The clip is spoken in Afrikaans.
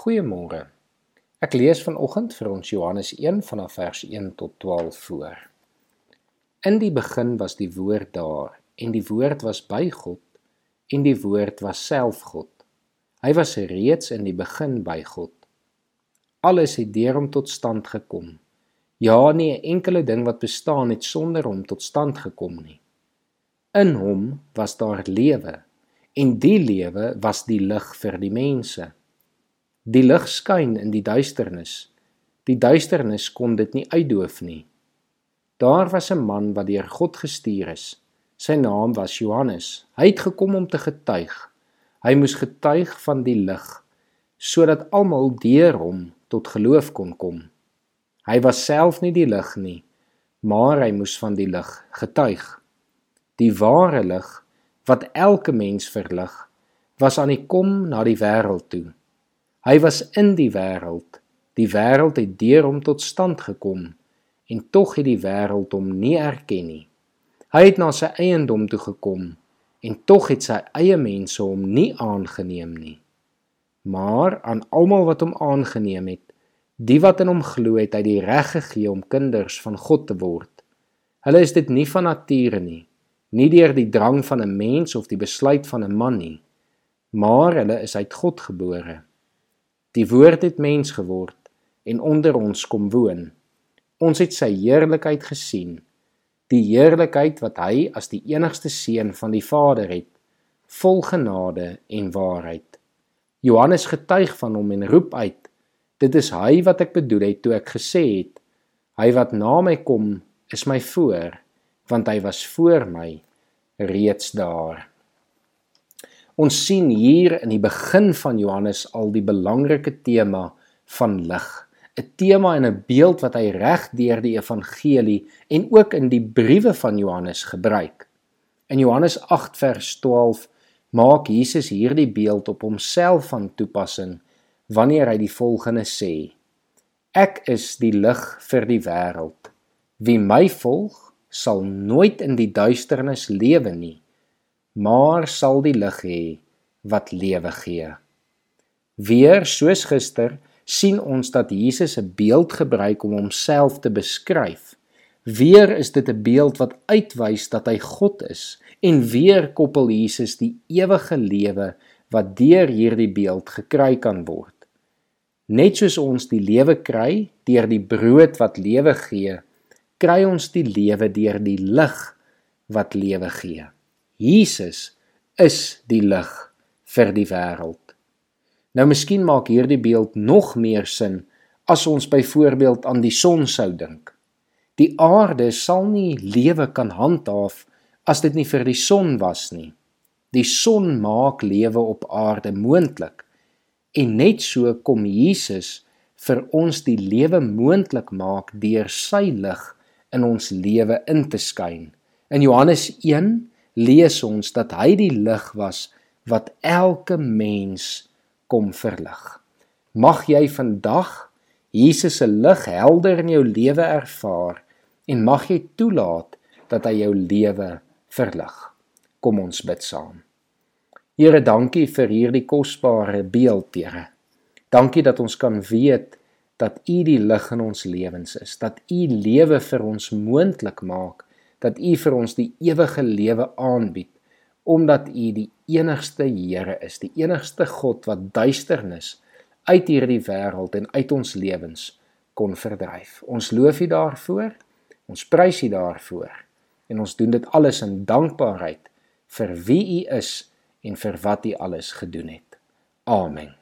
Goeiemôre. Ek lees vanoggend vir ons Johannes 1 vanaf vers 1 tot 12 voor. In die begin was die woord daar en die woord was by God en die woord was self God. Hy was reeds in die begin by God. Alles het deur hom tot stand gekom. Ja, nie 'n enkele ding wat bestaan het sonder hom tot stand gekom nie. In hom was daar lewe en die lewe was die lig vir die mense. Die lig skyn in die duisternis. Die duisternis kon dit nie uitdoof nie. Daar was 'n man wat deur God gestuur is. Sy naam was Johannes. Hy het gekom om te getuig. Hy moes getuig van die lig sodat almal deur hom tot geloof kon kom. Hy was self nie die lig nie, maar hy moes van die lig getuig. Die ware lig wat elke mens verlig, was aan die kom na die wêreld toe. Hy was in die wêreld. Die wêreld het deur hom tot stand gekom en tog het die wêreld hom nie erken nie. Hy het na sy eiendom toe gekom en tog het sy eie mense hom nie aangeneem nie. Maar aan almal wat hom aangeneem het, die wat in hom glo het, hy die reg gegee om kinders van God te word. Hulle is dit nie van nature nie, nie deur die drang van 'n mens of die besluit van 'n man nie, maar hulle is uit God gebore. Die woord het mens geword en onder ons kom woon. Ons het sy heerlikheid gesien, die heerlikheid wat hy as die enigste seun van die Vader het, vol genade en waarheid. Johannes getuig van hom en roep uit: Dit is hy wat ek bedoel het toe ek gesê het: Hy wat na my kom, is my voor, want hy was voor my reeds daar. Ons sien hier in die begin van Johannes al die belangrike tema van lig. 'n Tema en 'n beeld wat hy reg deur die evangelie en ook in die briewe van Johannes gebruik. In Johannes 8 vers 12 maak Jesus hierdie beeld op homself van toepassing wanneer hy die volgende sê: Ek is die lig vir die wêreld. Wie my volg, sal nooit in die duisternis lewe nie, maar sal die lig hê wat lewe gee. Weer soos gister sien ons dat Jesus 'n beeld gebruik om homself te beskryf. Weer is dit 'n beeld wat uitwys dat hy God is en weer koppel Jesus die ewige lewe wat deur hierdie beeld gekry kan word. Net soos ons die lewe kry deur die brood wat lewe gee, kry ons die lewe deur die lig wat lewe gee. Jesus is die lig vir die wêreld. Nou miskien maak hierdie beeld nog meer sin as ons byvoorbeeld aan die son sou dink. Die aarde sal nie lewe kan handhaaf as dit nie vir die son was nie. Die son maak lewe op aarde moontlik. En net so kom Jesus vir ons die lewe moontlik maak deur sy lig in ons lewe in te skyn. In Johannes lees ons dat hy die lig was wat elke mens kom verlig. Mag jy vandag Jesus se lig helder in jou lewe ervaar en mag jy toelaat dat hy jou lewe verlig. Kom ons bid saam. Here, dankie vir hierdie kosbare beeld, Here. Dankie dat ons kan weet dat U die lig in ons lewens is, dat U lewe vir ons moontlik maak dat U vir ons die ewige lewe aanbied omdat U die enigste Here is, die enigste God wat duisternis uit hierdie wêreld en uit ons lewens kon verdryf. Ons loof U daarvoor. Ons prys U daarvoor. En ons doen dit alles in dankbaarheid vir wie U is en vir wat U alles gedoen het. Amen.